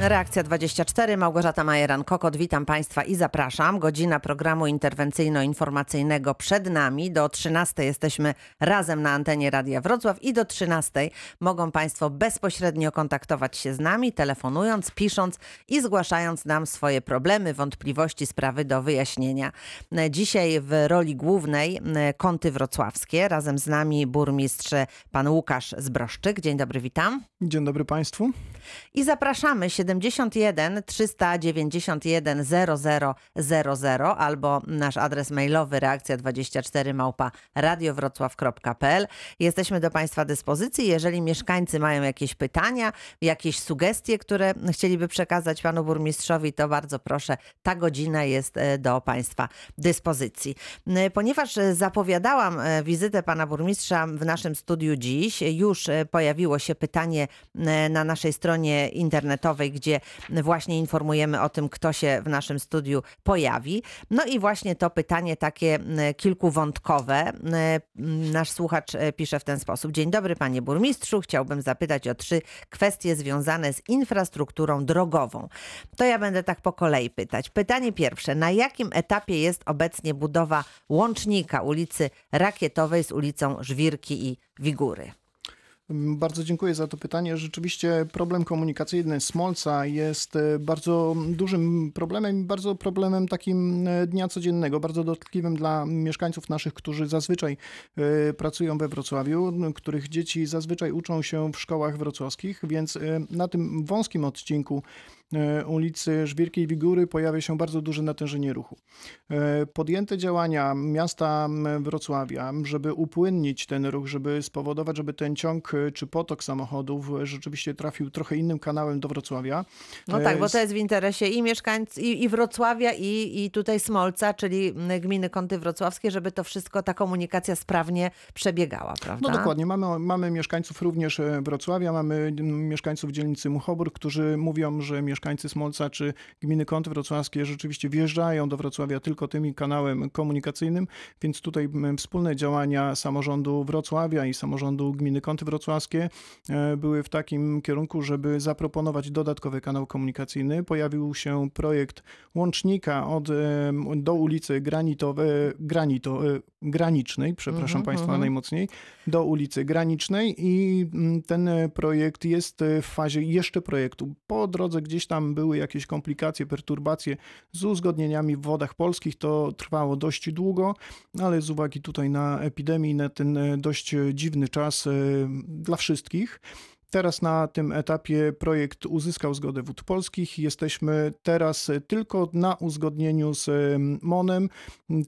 Reakcja 24, Małgorzata Majeran-Kokot, witam Państwa i zapraszam. Godzina programu interwencyjno-informacyjnego przed nami. Do 13 jesteśmy razem na antenie Radia Wrocław i do 13 mogą Państwo bezpośrednio kontaktować się z nami, telefonując, pisząc i zgłaszając nam swoje problemy, wątpliwości, sprawy do wyjaśnienia. Dzisiaj w roli głównej kąty wrocławskie. Razem z nami burmistrz pan Łukasz Zbroszczyk. Dzień dobry, witam. Dzień dobry Państwu. I zapraszamy 71 391 0000 albo nasz adres mailowy reakcja24 małpa radiowrocław.pl. Jesteśmy do Państwa dyspozycji. Jeżeli mieszkańcy mają jakieś pytania, jakieś sugestie, które chcieliby przekazać Panu Burmistrzowi, to bardzo proszę, ta godzina jest e, do Państwa dyspozycji. E, Ponieważ zapowiadałam e, wizytę Pana Burmistrza w naszym studiu dziś, już pojawiło się pytanie na naszej stronie internetowej, gdzie właśnie informujemy o tym, kto się w naszym studiu pojawi. No i właśnie to pytanie takie kilkuwątkowe. Nasz słuchacz e, pisze w ten sposób. Dzień dobry panie burmistrzu, chciałbym zapytać o trzy kwestie związane z infrastrukturą drogową. To ja będę tak po kolei pytać. Pytanie pierwsze. Na jakim etapie jest obecnie budowa łącznika ulicy Rakietowej z ulicą Żwirki i Wigury? Bardzo dziękuję za to pytanie. Rzeczywiście problem komunikacyjny Smolca jest e, bardzo dużym problemem i bardzo problemem takim e, dnia codziennego, bardzo dotkliwym dla mieszkańców naszych, którzy zazwyczaj e, pracują we Wrocławiu, których dzieci zazwyczaj uczą się w szkołach wrocławskich, więc na tym wąskim odcinku ulicy Żwirki i Wigury pojawia się bardzo duże natężenie ruchu. Podjęte działania miasta Wrocławia, żeby upłynnić ten ruch, żeby spowodować, żeby ten ciąg czy potok samochodów rzeczywiście trafił trochę innym kanałem do Wrocławia. No tak, bo to jest w interesie i mieszkańców, i, i Wrocławia, i, i tutaj Smolca, czyli gminy Kąty Wrocławskie, żeby to wszystko, ta komunikacja sprawnie przebiegała, prawda? No dokładnie. Mamy, mamy mieszkańców również Wrocławia, mamy mieszkańców dzielnicy Muchobór, którzy mówią, że mieszkańcy Smolca czy gminy Kąty Wrocławskie rzeczywiście wjeżdżają do Wrocławia tylko tym kanałem komunikacyjnym, więc tutaj wspólne działania samorządu Wrocławia i samorządu gminy Kąty Wrocławskie były w takim kierunku, żeby zaproponować dodatkowy kanał komunikacyjny. Pojawił się projekt łącznika od, do ulicy Granitowej, Granito, Granicznej, przepraszam Mhm, Państwa mhm. najmocniej, do ulicy Granicznej i mm, ten projekt jest w fazie jeszcze projektu. Po drodze gdzieś tam były jakieś komplikacje, perturbacje z uzgodnieniami w wodach polskich. To trwało dość długo, ale z uwagi tutaj na epidemię, na ten e, dość dziwny czas e, dla wszystkich, Teraz na tym etapie projekt uzyskał zgodę Wód Polskich. Jesteśmy teraz tylko na uzgodnieniu z MONem.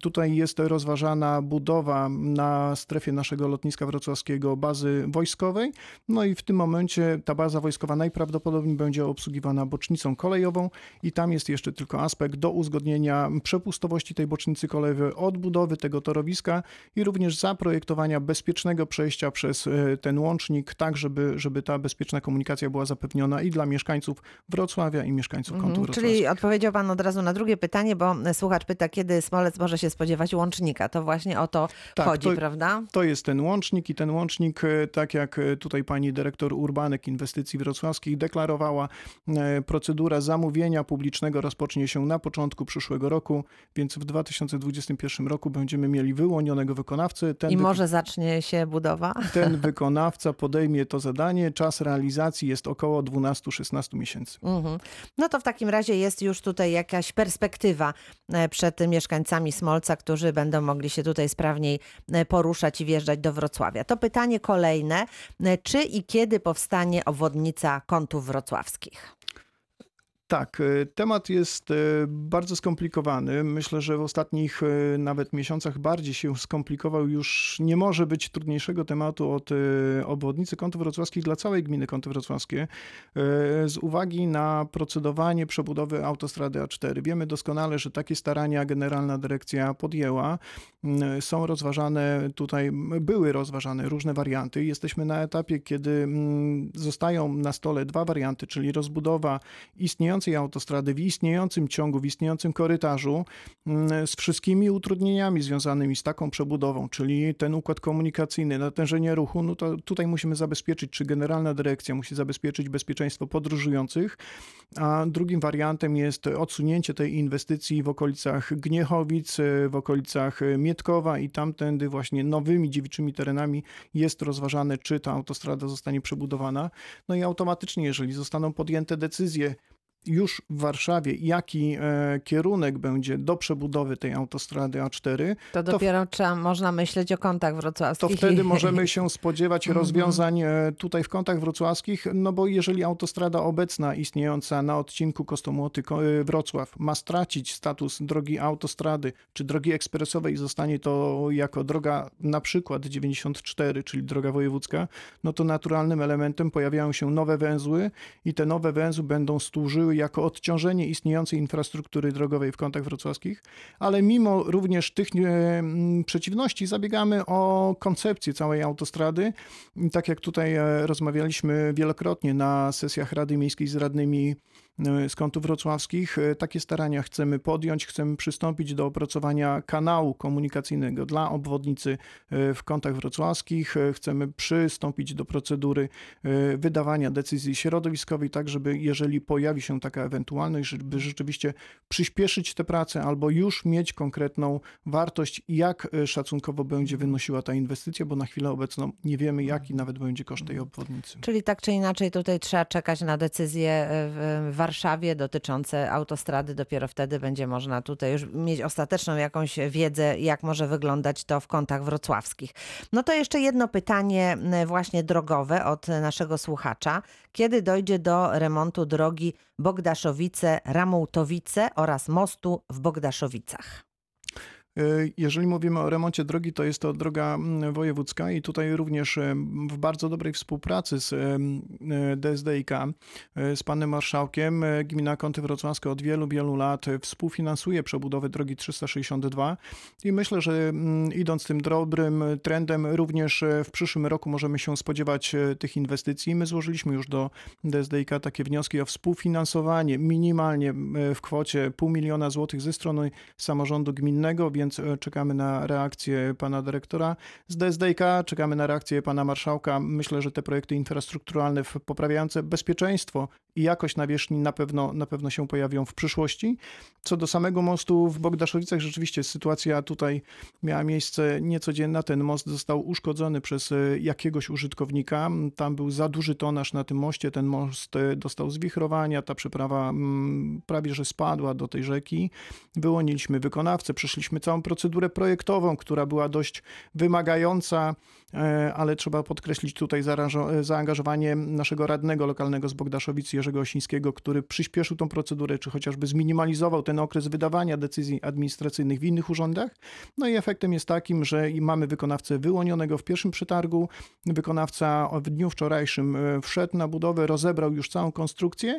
Tutaj jest rozważana budowa na strefie naszego lotniska wrocławskiego bazy wojskowej. No i w tym momencie ta baza wojskowa najprawdopodobniej będzie obsługiwana bocznicą kolejową i tam jest jeszcze tylko aspekt do uzgodnienia przepustowości tej bocznicy kolejowej, odbudowy tego torowiska i również zaprojektowania bezpiecznego przejścia przez e, ten łącznik, tak żeby, żeby ta bezpieczna komunikacja była zapewniona i dla mieszkańców Wrocławia i mieszkańców Mhm, kątu. Czyli odpowiedział Pan od razu na drugie pytanie, bo słuchacz pyta, kiedy Smolec może się spodziewać łącznika. To właśnie o to Tak, chodzi, to- prawda? To jest ten łącznik i ten łącznik, e, tak jak e, tutaj pani dyrektor Urbanek Inwestycji Wrocławskich deklarowała, e, procedura zamówienia publicznego rozpocznie się na początku przyszłego roku, więc w 2021 roku będziemy mieli wyłonionego wykonawcę. Ten, I może zacznie się budowa? ten wykonawca podejmie to zadanie. Czas realizacji jest około 12-16 miesięcy. Mhm. No to w takim razie jest już tutaj jakaś perspektywa e, przed mieszkańcami Smolca, którzy będą mogli się tutaj sprawniej e, poruszać i wjeżdżać do Wrocławia. To pytanie kolejne. E, Czy i kiedy powstanie obwodnica kątów wrocławskich? Tak, e, temat jest e, bardzo skomplikowany. Myślę, że w ostatnich e, nawet miesiącach bardziej się skomplikował. Już nie może być trudniejszego tematu od obwodnicy kątów wrocławskich dla całej gminy kąty wrocławskie. Z uwagi na procedowanie przebudowy autostrady A4. Wiemy doskonale, że takie starania Generalna Dyrekcja podjęła. Mm, Są rozważane tutaj, były rozważane różne warianty. Jesteśmy na etapie, kiedy mm, zostają na stole dwa warianty, czyli rozbudowa istniejącej istniejącej autostrady, w istniejącym ciągu, w istniejącym korytarzu, mm, z wszystkimi utrudnieniami związanymi z taką przebudową, czyli ten układ komunikacyjny, natężenie ruchu, no to tutaj musimy zabezpieczyć, czy generalna dyrekcja musi zabezpieczyć bezpieczeństwo podróżujących, a drugim wariantem jest odsunięcie tej inwestycji w okolicach Gniechowic, w okolicach Mietkowa i tamtędy właśnie nowymi dziewiczymi terenami jest rozważane, czy ta autostrada zostanie przebudowana. No i automatycznie, jeżeli zostaną podjęte decyzje już w Warszawie, jaki e, kierunek będzie do przebudowy tej autostrady A4, to dopiero to, trzeba, można myśleć o kątach wrocławskich. To wtedy możemy się spodziewać mhm. rozwiązań e, tutaj w kątach wrocławskich, no bo jeżeli autostrada obecna istniejąca na odcinku Kostomłoty-Wrocław ma stracić status drogi autostrady czy drogi ekspresowej i zostanie to jako droga na przykład 94, czyli droga wojewódzka, no to naturalnym elementem pojawiają się nowe węzły i te nowe węzły będą służyły jako odciążenie istniejącej infrastruktury drogowej w kątach wrocławskich, ale mimo również tych e, przeciwności zabiegamy o koncepcję całej autostrady. Tak jak tutaj e, rozmawialiśmy wielokrotnie na sesjach Rady Miejskiej z radnymi z kątów wrocławskich. E, takie starania chcemy podjąć, chcemy przystąpić do opracowania kanału komunikacyjnego dla obwodnicy e, w kątach wrocławskich. Chcemy przystąpić do procedury wydawania decyzji środowiskowej, tak żeby jeżeli pojawi się taka ewentualność, żeby rzeczywiście przyspieszyć te prace albo już mieć konkretną wartość, jak szacunkowo będzie wynosiła ta inwestycja, bo na chwilę obecną nie wiemy, jaki nawet będzie koszt tej obwodnicy. Czyli tak czy inaczej tutaj trzeba czekać na decyzję w Warszawie dotyczące autostrady. Dopiero wtedy będzie można tutaj już mieć ostateczną jakąś wiedzę, jak może wyglądać to w kątach wrocławskich. No to jeszcze jedno pytanie właśnie drogowe od naszego słuchacza. Kiedy dojdzie do remontu drogi Bogdaszowice-Ramołtowice oraz mostu w Bogdaszowicach? E, jeżeli mówimy o remoncie drogi, to jest to droga mm, wojewódzka i tutaj również e, w bardzo dobrej współpracy z e, DSDIK, z panem marszałkiem, gmina Kąty Wrocławskie od wielu, wielu lat współfinansuje przebudowę drogi 362 i myślę, że mm, idąc tym dobrym trendem, również w przyszłym roku możemy się spodziewać tych inwestycji. My złożyliśmy już do DSDIK takie wnioski o współfinansowanie minimalnie w kwocie pół miliona złotych ze strony samorządu gminnego, więc e, czekamy na reakcję pana dyrektora z DSDK, czekamy na reakcję pana marszałka. Myślę, że te projekty infrastrukturalne poprawiające bezpieczeństwo i jakość nawierzchni na pewno, na pewno się pojawią w przyszłości. Co do samego mostu w Bogdaszowicach, rzeczywiście sytuacja tutaj miała miejsce niecodzienna. Ten most został uszkodzony przez e, jakiegoś użytkownika. Tam był za duży tonaż na tym moście. Ten most e, dostał zwichrowania, ta przeprawa mm, prawie że spadła do tej rzeki. Wyłoniliśmy wykonawcę, przeszliśmy całą procedurę projektową, która była dość wymagająca, ale trzeba podkreślić tutaj zaangażowanie naszego radnego lokalnego z Bogdaszowic, Jerzego Osińskiego, który przyspieszył tą procedurę, czy chociażby zminimalizował ten okres wydawania decyzji administracyjnych w innych urzędach. No i efektem jest takim, że mamy wykonawcę wyłonionego w pierwszym przetargu. Wykonawca w dniu wczorajszym e, wszedł na budowę, rozebrał już całą konstrukcję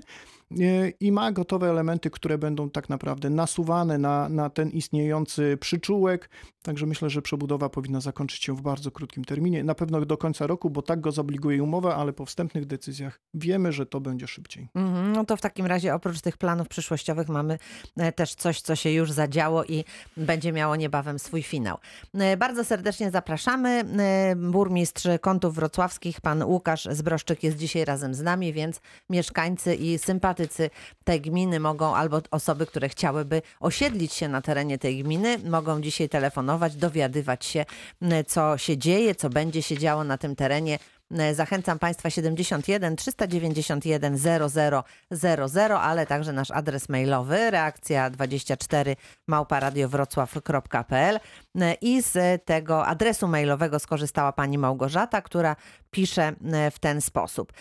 e, i ma gotowe elementy, które będą tak naprawdę nasuwane na, na ten istniejący przyczółek. Także myślę, że przebudowa powinna zakończyć się w bardzo krótkim terminie. Na pewno do końca roku, bo tak go zobliguje umowa, ale po wstępnych decyzjach wiemy, że to będzie szybciej. Mm, no to w takim razie oprócz tych planów przyszłościowych mamy e, też coś, co się już zadziało i będzie miało niebawem swój finał. E, bardzo serdecznie zapraszamy. E, burmistrz Kątów Wrocławskich, pan Łukasz Zbroszczyk jest dzisiaj razem z nami, więc mieszkańcy i sympatycy tej gminy mogą, albo osoby, które chciałyby osiedlić się na terenie tej gminy, mogą dzisiaj telefonować, dowiadywać się, co się dzieje, co będzie się działo na tym terenie. Zachęcam Państwa 71 391 0000, ale także nasz adres mailowy reakcja 24 małparadiowrocław.pl i z tego adresu mailowego skorzystała pani Małgorzata, która pisze w ten sposób.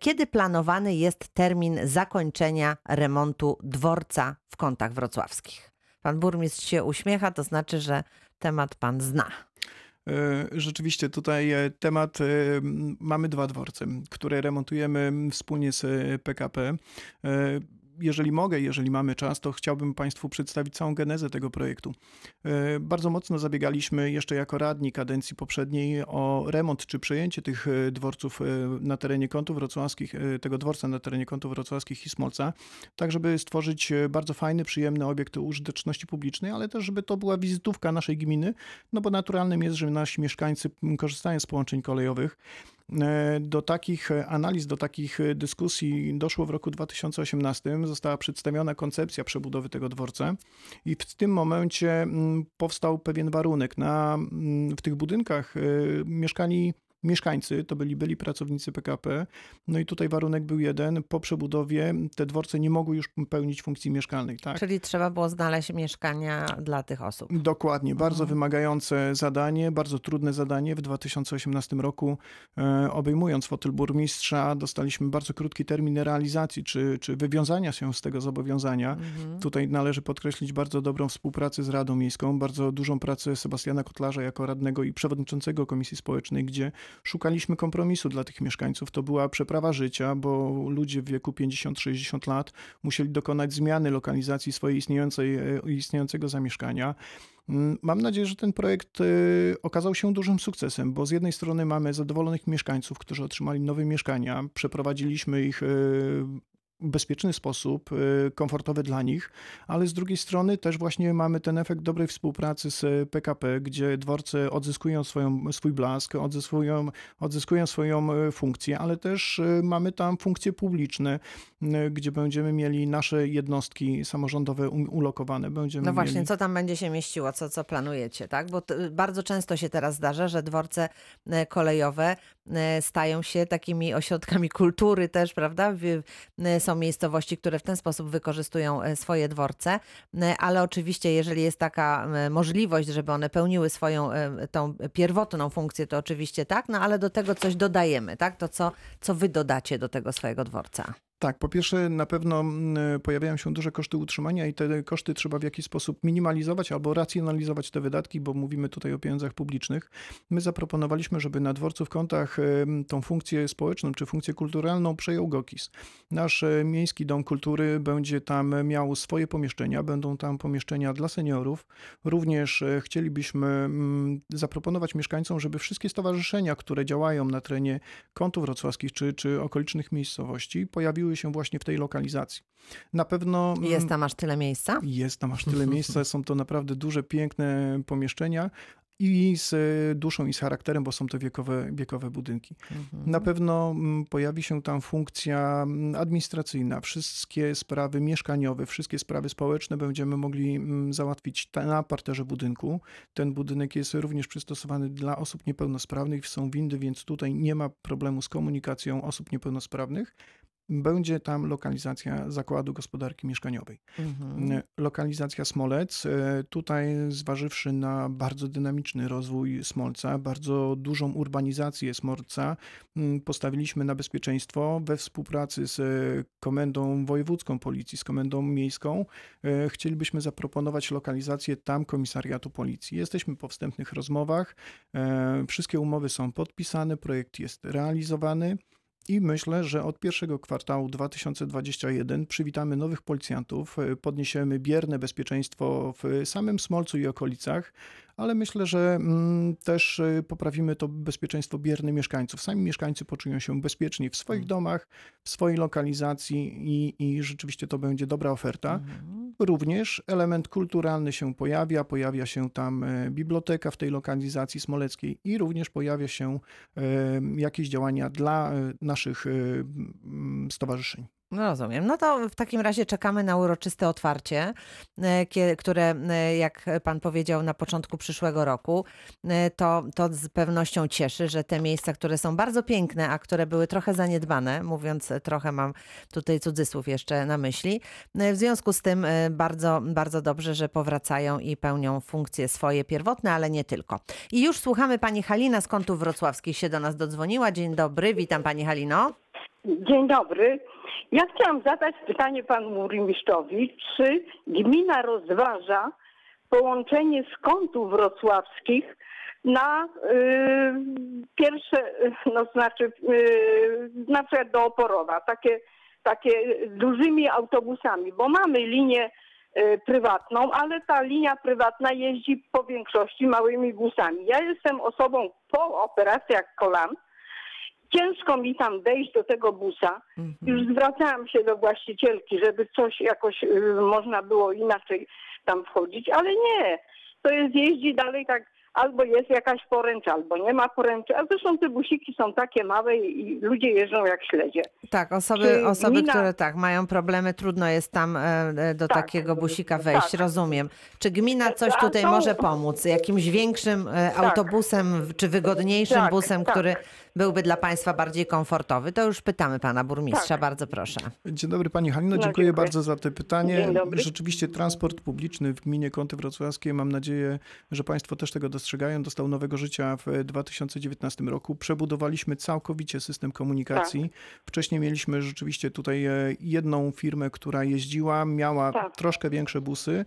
Kiedy planowany jest termin zakończenia remontu dworca w kątach wrocławskich? Pan burmistrz się uśmiecha, to znaczy, że temat pan zna. E, rzeczywiście tutaj e, temat, e, mamy dwa dworce, które remontujemy wspólnie z PKP. Jeżeli mogę, jeżeli mamy czas, to chciałbym Państwu przedstawić całą genezę tego projektu. E, bardzo mocno zabiegaliśmy jeszcze jako radni kadencji poprzedniej o remont czy przejęcie tych e, dworców na terenie kątów wrocławskich, tego dworca na terenie kątów wrocławskich i Smolca, tak żeby stworzyć bardzo fajny, przyjemny obiekt użyteczności publicznej, ale też żeby to była wizytówka naszej gminy, no bo naturalnym jest, że nasi mieszkańcy korzystają z połączeń kolejowych. E, do takich analiz, do takich dyskusji doszło w roku 2018. Została przedstawiona koncepcja przebudowy tego dworca i w tym momencie mm, powstał pewien warunek. Na, mm, w tych budynkach e, mieszkali mieszkańcy, to byli byli pracownicy PKP. No i tutaj warunek był jeden, po przebudowie te dworce nie mogły już pełnić funkcji mieszkalnej. Tak? Czyli trzeba było znaleźć mieszkania dla tych osób. Dokładnie, bardzo mhm. wymagające zadanie, bardzo trudne zadanie. W 2018 roku e, obejmując fotel burmistrza dostaliśmy bardzo krótki termin realizacji, czy, czy wywiązania się z tego zobowiązania. Mhm. Tutaj należy podkreślić bardzo dobrą współpracę z Radą Miejską, bardzo dużą pracę Sebastiana Kotlarza jako radnego i przewodniczącego Komisji Społecznej, gdzie szukaliśmy kompromisu dla tych mieszkańców. To była przeprawa życia, bo ludzie w wieku 50-60 lat musieli dokonać zmiany lokalizacji swojej istniejącej, e, istniejącego zamieszkania. Mm, mam nadzieję, że ten projekt e, okazał się dużym sukcesem, bo z jednej strony mamy zadowolonych mieszkańców, którzy otrzymali nowe mieszkania, przeprowadziliśmy ich e, bezpieczny sposób, y, komfortowy dla nich, ale z drugiej strony też właśnie mamy ten efekt dobrej współpracy z PKP, gdzie dworce odzyskują swoją, swój blask, odzyskują, odzyskują swoją y, funkcję, ale też y, mamy tam funkcje publiczne, gdzie będziemy mieli nasze jednostki samorządowe ulokowane. Będziemy no właśnie, mieli... co tam będzie się mieściło, co, co planujecie, tak? Bo bardzo często się teraz zdarza, że dworce kolejowe stają się takimi ośrodkami kultury też, prawda? Są miejscowości, które w ten sposób wykorzystują e, swoje dworce, e, ale oczywiście jeżeli jest taka e, możliwość, żeby one pełniły swoją tą pierwotną funkcję, to oczywiście tak, no ale do tego coś dodajemy, tak? To co, co wy dodacie do tego swojego dworca? Tak, po pierwsze na pewno mm, pojawiają się duże koszty utrzymania i te koszty trzeba w jakiś sposób minimalizować albo racjonalizować te wydatki, bo mówimy tutaj o pieniądzach publicznych. My zaproponowaliśmy, żeby na dworcu w kątach tą funkcję społeczną czy funkcję kulturalną przejął GOKIS. Nasz e, Miejski Dom Kultury będzie tam miał swoje pomieszczenia, będą tam pomieszczenia dla seniorów. Również e, chcielibyśmy mm, zaproponować mieszkańcom, żeby wszystkie stowarzyszenia, które działają na terenie kątów wrocławskich czy, czy okolicznych miejscowości pojawiły się właśnie w tej lokalizacji. Na pewno. Mm, jest tam aż tyle miejsca? Jest tam aż tyle miejsca. Są to naprawdę duże, piękne pomieszczenia, i z duszą i z charakterem, bo są to wiekowe, wiekowe budynki. Mhm. Na pewno mm, pojawi się tam funkcja mm, administracyjna. Wszystkie sprawy mieszkaniowe, wszystkie sprawy społeczne będziemy mogli załatwić na parterze budynku. Ten budynek jest również przystosowany dla osób niepełnosprawnych. Są windy, więc tutaj nie ma problemu z komunikacją osób niepełnosprawnych będzie tam lokalizacja Zakładu Gospodarki Mieszkaniowej. Mhm. E, lokalizacja Smolec, e, tutaj zważywszy na bardzo dynamiczny rozwój Smolca, bardzo dużą urbanizację Smolca, postawiliśmy na bezpieczeństwo we współpracy z Komendą Wojewódzką Policji, z Komendą Miejską. E, chcielibyśmy zaproponować lokalizację tam komisariatu Policji. Jesteśmy po wstępnych rozmowach, wszystkie umowy są podpisane, projekt jest realizowany. I myślę, że od pierwszego kwartału 2021 przywitamy nowych policjantów, podniesiemy bierne bezpieczeństwo w samym Smolcu i okolicach, ale myślę, że mm, też e, poprawimy to bezpieczeństwo biernych mieszkańców. Sami mieszkańcy poczują się bezpieczni w swoich mm. domach, w swojej lokalizacji i, i rzeczywiście to będzie dobra oferta. Mhm. Również element kulturalny się pojawia, pojawia się tam e, biblioteka w tej lokalizacji smoleckiej i również pojawia się jakieś działania dla naszych stowarzyszeń. No rozumiem. No to w takim razie czekamy na uroczyste otwarcie, e, które, e, jak pan powiedział, na początku przyszłego roku, e, to, to z pewnością cieszy, że te miejsca, które są bardzo piękne, a które były trochę zaniedbane, mówiąc trochę mam tutaj cudzysłów jeszcze na myśli, w związku z tym bardzo, bardzo dobrze, że powracają i pełnią funkcje swoje pierwotne, ale nie tylko. I już słuchamy pani Halina z kątów wrocławskich się do nas dodzwoniła. Dzień dobry, witam pani Halino. Dzień dobry. Ja chciałam zadać pytanie panu burmistrzowi, czy gmina rozważa połączenie z kątów wrocławskich na y, pierwsze, no znaczy y, na przykład do Oporowa, takie, takie dużymi autobusami, bo mamy linię e, prywatną, ale ta linia prywatna jeździ po większości małymi busami. Ja jestem osobą po operacjach kolan. Ciężko mi tam wejść do tego busa. Już zwracałam się do właścicielki, żeby coś jakoś y, można było inaczej tam wchodzić, ale nie. To jest jeździ dalej tak, albo jest jakaś poręcz, albo nie ma poręczy. A zresztą te busiki są takie małe i ludzie jeżdżą jak śledzie. Tak, osoby, Czy osoby gmina- które tak mają problemy, trudno jest tam e, e, do Tak. takiego busika wejść, Tak. rozumiem. Czy gmina coś tutaj może pomóc? Jakimś większym e, autobusem, czy wygodniejszym Tak, busem, tak. który byłby dla Państwa bardziej komfortowy? To już pytamy Pana Burmistrza, Tak. bardzo proszę. Dzień dobry Pani Halino, No, dziękuję, dziękuję. bardzo za to pytanie. Rzeczywiście transport publiczny w gminie Kąty Wrocławskie, mam nadzieję, że Państwo też tego dostrzegają, dostał nowego życia w 2019 roku. Przebudowaliśmy całkowicie system komunikacji. Tak. Wcześniej mieliśmy rzeczywiście tutaj e, jedną firmę, która jeździła, miała Tak. troszkę większe busy.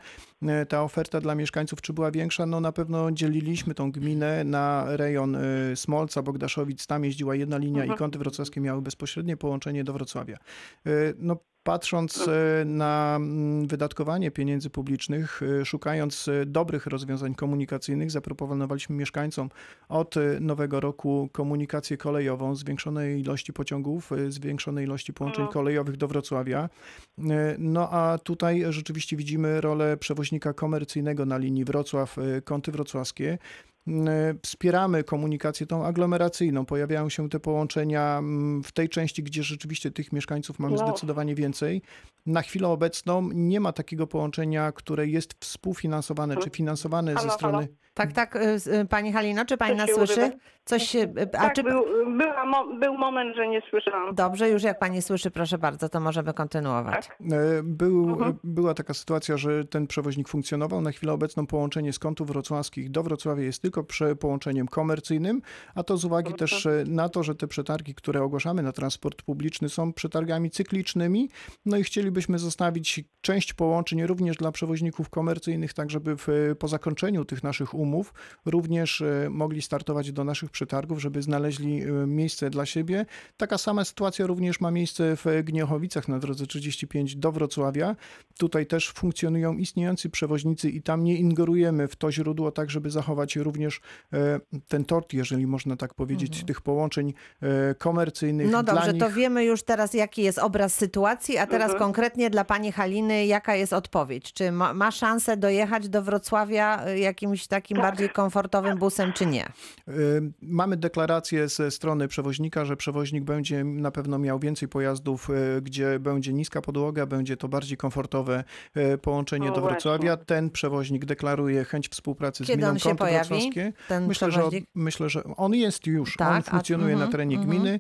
E, Ta oferta dla mieszkańców, czy była większa? No na pewno dzieliliśmy tą gminę na rejon e, Smolca, Bogdaszowic, tam jeździła jedna linia Mhm. i Kąty Wrocławskie miały bezpośrednie połączenie do Wrocławia. E, No, patrząc e, na mm, wydatkowanie pieniędzy publicznych, e, szukając dobrych rozwiązań komunikacyjnych, zaproponowaliśmy mieszkańcom od nowego roku komunikację kolejową, zwiększonej ilości pociągów, zwiększonej ilości połączeń No. kolejowych do Wrocławia. No a tutaj rzeczywiście widzimy rolę przewoźnika komercyjnego na linii Wrocław-Kąty Wrocławskie. E, Wspieramy komunikację tą aglomeracyjną. Pojawiają się te połączenia mm, w tej części, gdzie rzeczywiście tych mieszkańców mamy No. zdecydowanie więcej. Na chwilę obecną nie ma takiego połączenia, które jest współfinansowane czy finansowane ze Halo, strony. halo? Tak, tak, y, y, Pani Halino, czy Pani Coś nas się słyszy? urywa? Coś się... y, A tak, czy... był, była, mo- był moment, że nie słyszałam. Dobrze, już jak Pani słyszy, proszę bardzo, to możemy kontynuować. Tak. E, Był, Mhm. Była taka sytuacja, że ten przewoźnik funkcjonował. Na chwilę obecną połączenie z kątów wrocławskich do Wrocławia jest tylko połączeniem komercyjnym, a to z uwagi też e, na to, że te przetargi, które ogłaszamy na transport publiczny są przetargami cyklicznymi, no i chcielibyśmy zostawić część połączeń również dla przewoźników komercyjnych, tak żeby w, po zakończeniu tych naszych umów również e, mogli startować do naszych przetargów, żeby znaleźli e, miejsce dla siebie. Taka sama sytuacja również ma miejsce w Gniechowicach na drodze 35 do Wrocławia. Tutaj też funkcjonują istniejący przewoźnicy i tam nie ingerujemy w to źródło, tak żeby zachować również e, ten tort, jeżeli można tak powiedzieć, tych połączeń komercyjnych. Mhm. No dobrze, nich. to wiemy już teraz, jaki jest obraz sytuacji, a teraz Mhm. konkretnie dla pani Haliny, jaka jest odpowiedź? Czy ma, ma szansę dojechać do Wrocławia jakimś takim Tak. Bardziej komfortowym busem, czy nie? Y, Mamy deklarację ze strony przewoźnika, że przewoźnik będzie na pewno miał więcej pojazdów, y, gdzie będzie niska podłoga, będzie to bardziej komfortowe y, połączenie No do właśnie. Wrocławia. Ten przewoźnik deklaruje chęć współpracy z Kiedy gminą on się Kąty Wrocławskie. ten Myślę że, myślę, że on jest już, Tak, on a- funkcjonuje na mhm, terenie mhm. gminy.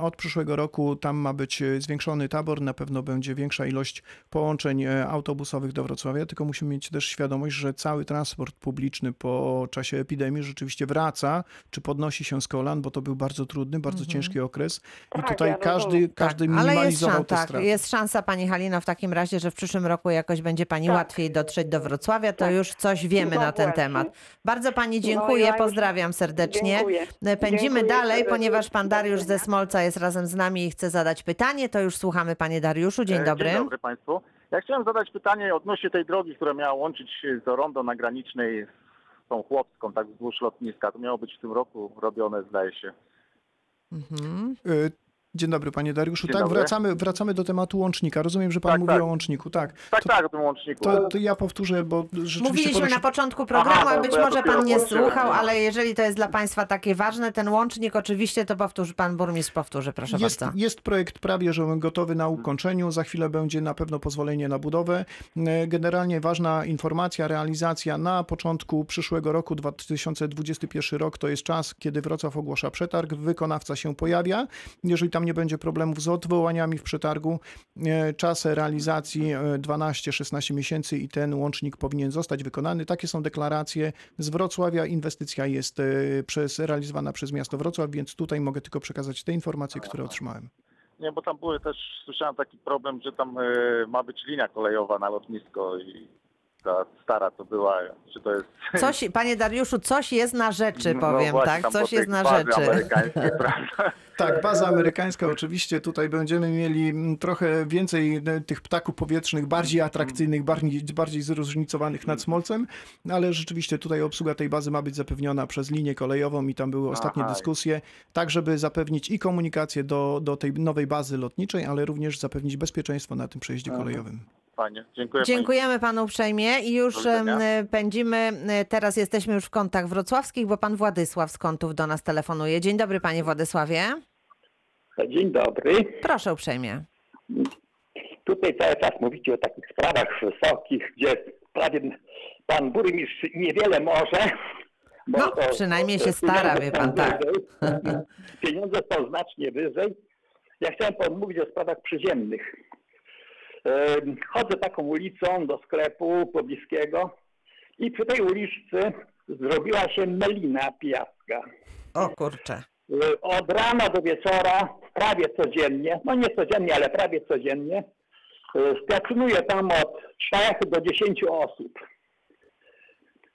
Od przyszłego roku tam ma być zwiększony tabor, na pewno będzie większa ilość połączeń autobusowych do Wrocławia, tylko musimy mieć też świadomość, że cały transport publiczny po czasie epidemii rzeczywiście wraca, czy podnosi się z kolan, bo to był bardzo trudny, bardzo ciężki okres i Tak, tutaj ja każdy, rozumiem. każdy ale jest, minimalizował szan, te tak, jest szansa, pani Halino, w takim razie, że w przyszłym roku jakoś będzie pani Tak. łatwiej dotrzeć do Wrocławia, to Tak. już coś wiemy No na ten właśnie. temat. Bardzo pani No, dziękuję, ja już- pozdrawiam serdecznie. Dziękuję. Pędzimy Dziękuję dalej, ponieważ pan Dariusz ze. Smolca jest razem z nami i chce zadać pytanie, to już słuchamy panie Dariuszu. Dzień E, dobry. Dzień dobry Państwu. Ja chciałem zadać pytanie odnośnie tej drogi, która miała łączyć się z Rondo na granicznej tą Chłopską, tak wzdłuż lotniska. To miało być w tym roku robione, zdaje się. Mhm. Dzień dobry, panie Dariuszu. Dzień tak, dobry. wracamy, wracamy do tematu łącznika. Rozumiem, że pan Tak, mówi tak. o łączniku. Tak, Tak, to, tak, o tym łączniku. to, to ja powtórzę, bo rzeczywiście Mówiliśmy poruszy- na początku programu, Aha, a być ja może pan nie włączyłem, słuchał, ale jeżeli to jest dla państwa takie ważne, ten łącznik oczywiście to powtórzy, pan burmistrz powtórzy, proszę Jest, bardzo. jest projekt prawie, że gotowy na ukończeniu. Za chwilę będzie na pewno pozwolenie na budowę. E, Generalnie ważna informacja, realizacja na początku przyszłego roku, 2021 rok, to jest czas, kiedy Wrocław ogłasza przetarg, wykonawca się pojawia. Jeżeli tam nie będzie problemów z odwołaniami w przetargu, e, czas realizacji e, 12-16 miesięcy i ten łącznik powinien zostać wykonany. Takie są deklaracje z Wrocławia. Inwestycja jest e, przez, realizowana przez miasto Wrocław, więc tutaj mogę tylko przekazać te informacje, które otrzymałem. Nie, bo tam były też, słyszałem taki problem, że tam e, ma być linia kolejowa na lotnisko i ta stara to była, czy to jest... Coś, panie Dariuszu, coś jest na rzeczy, no powiem, właśnie, tak? Coś jest na rzeczy. Tak, baza amerykańska oczywiście. Tutaj będziemy mieli trochę więcej e, tych ptaków powietrznych, bardziej atrakcyjnych, bardziej, bardziej zróżnicowanych nad Smolcem, ale rzeczywiście tutaj obsługa tej bazy ma być zapewniona przez linię kolejową i tam były ostatnie Aha. dyskusje, tak żeby zapewnić i komunikację do, do tej nowej bazy lotniczej, ale również zapewnić bezpieczeństwo na tym przejeździe Aha. kolejowym. Fajnie, dziękuję. Dziękujemy panu uprzejmie i już pędzimy. Teraz jesteemy już w kątach wrocławskich, bo pan Władysław z kątów do nas telefonuje. Dzień dobry, panie Władysławie. Dzień dobry. Proszę uprzejmie. Tutaj cały czas mówicie o takich sprawach wysokich, gdzie prawie pan burmistrz niewiele może. No, przynajmniej się stara, wie pan, tak. wyżej. Pieniądze są znacznie wyżej. Ja chciałem pomówić o sprawach przyziemnych. Chodzę taką ulicą do sklepu pobliskiego i przy tej uliczce zrobiła się melina pijaska. O kurczę. Y, od rana do wieczora, prawie codziennie, no nie codziennie, ale prawie codziennie, y, stacjonuje tam od 3 do 10 osób.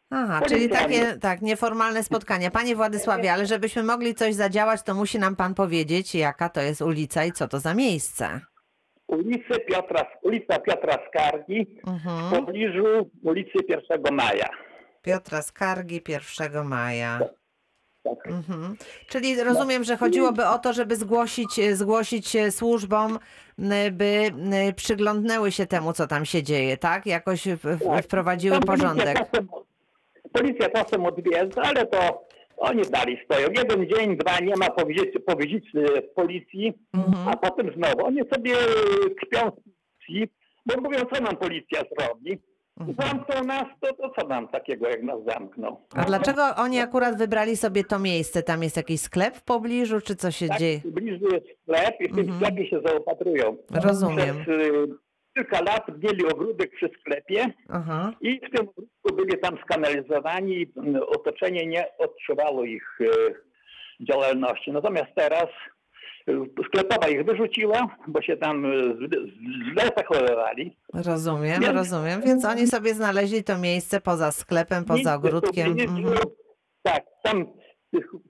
Aha, czyli takie tak, nieformalne spotkania. Panie Władysławie, ale żebyśmy mogli coś zadziałać, to musi nam pan powiedzieć, jaka to jest ulica i co to za miejsce. Ulicy Piotra, ulica Piotra Skargi w Mhm. pobliżu ulicy 1 Maja. Piotra Skargi 1 maja. Tak. Mhm. Czyli rozumiem, że chodziłoby o to, żeby zgłosić, zgłosić służbom, m, by m, przyglądnęły się temu, co tam się dzieje, tak? Jakoś w- w- Tak. wprowadziły Tam policja porządek. czasem- Policja czasem odwiedza, ale to oni dalej stoją. Jeden dzień, dwa, nie ma po wizycie, po wizycie policji, Mhm. a potem znowu. Oni sobie kpią z policji, bo mówią, co nam policja zrobi. Mhm. Zamknął nas, to, to co nam takiego, jak nas zamknął? A dlaczego oni akurat wybrali sobie to miejsce? Tam jest jakiś sklep w pobliżu, czy co się Tak, dzieje? w pobliżu jest sklep i w tym Mhm. sklepie się zaopatrują. Rozumiem. Przez y, kilka lat mieli ogródek przy sklepie Aha. i w tym ogródku byli tam skanalizowani mm, otoczenie nie odczuwało ich y, działalności. Natomiast teraz y, sklepowa ich wyrzuciła, bo się tam y, źle- zachowywali. Rozumiem, Więc- rozumiem. Więc oni sobie znaleźli to miejsce poza sklepem, poza ogródkiem. Mhm. Tak, tam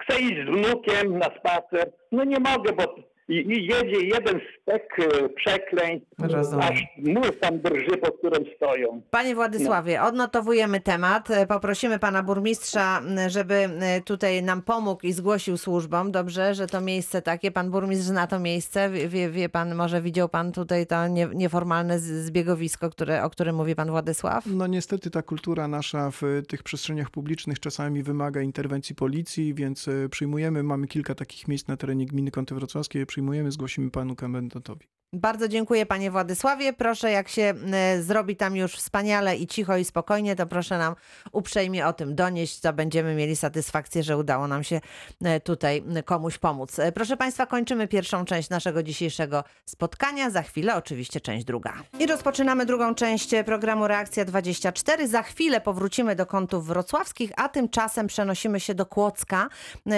chcę iść z wnukiem na spacer. No nie mogę, bo i, i jedzie jeden stek e, przekleństw, Rozumiem. aż mur tam drży, pod którym stoją. Panie Władysławie, odnotowujemy temat. E, Poprosimy pana burmistrza, żeby e, tutaj nam pomógł i zgłosił służbom. Dobrze, że to miejsce takie. Pan burmistrz zna to miejsce. Wie, wie, pan, może widział pan tutaj to nie, nieformalne zbiegowisko, które, o którym mówi pan Władysław? No niestety ta kultura nasza w tych przestrzeniach publicznych czasami wymaga interwencji policji, więc przyjmujemy, mamy kilka takich miejsc na terenie gminy Kąty Wrocławskie, przyjmujemy, zgłosimy panu komendantowi. Bardzo dziękuję panie Władysławie. Proszę, jak się zrobi tam już wspaniale i cicho i spokojnie, to proszę nam uprzejmie o tym donieść, to będziemy mieli satysfakcję, że udało nam się e, tutaj komuś pomóc. E, Proszę państwa, kończymy pierwszą część naszego dzisiejszego spotkania. Za chwilę oczywiście część druga. I rozpoczynamy drugą część programu Reakcja 24. Za chwilę powrócimy do kątów wrocławskich, a tymczasem przenosimy się do Kłodzka,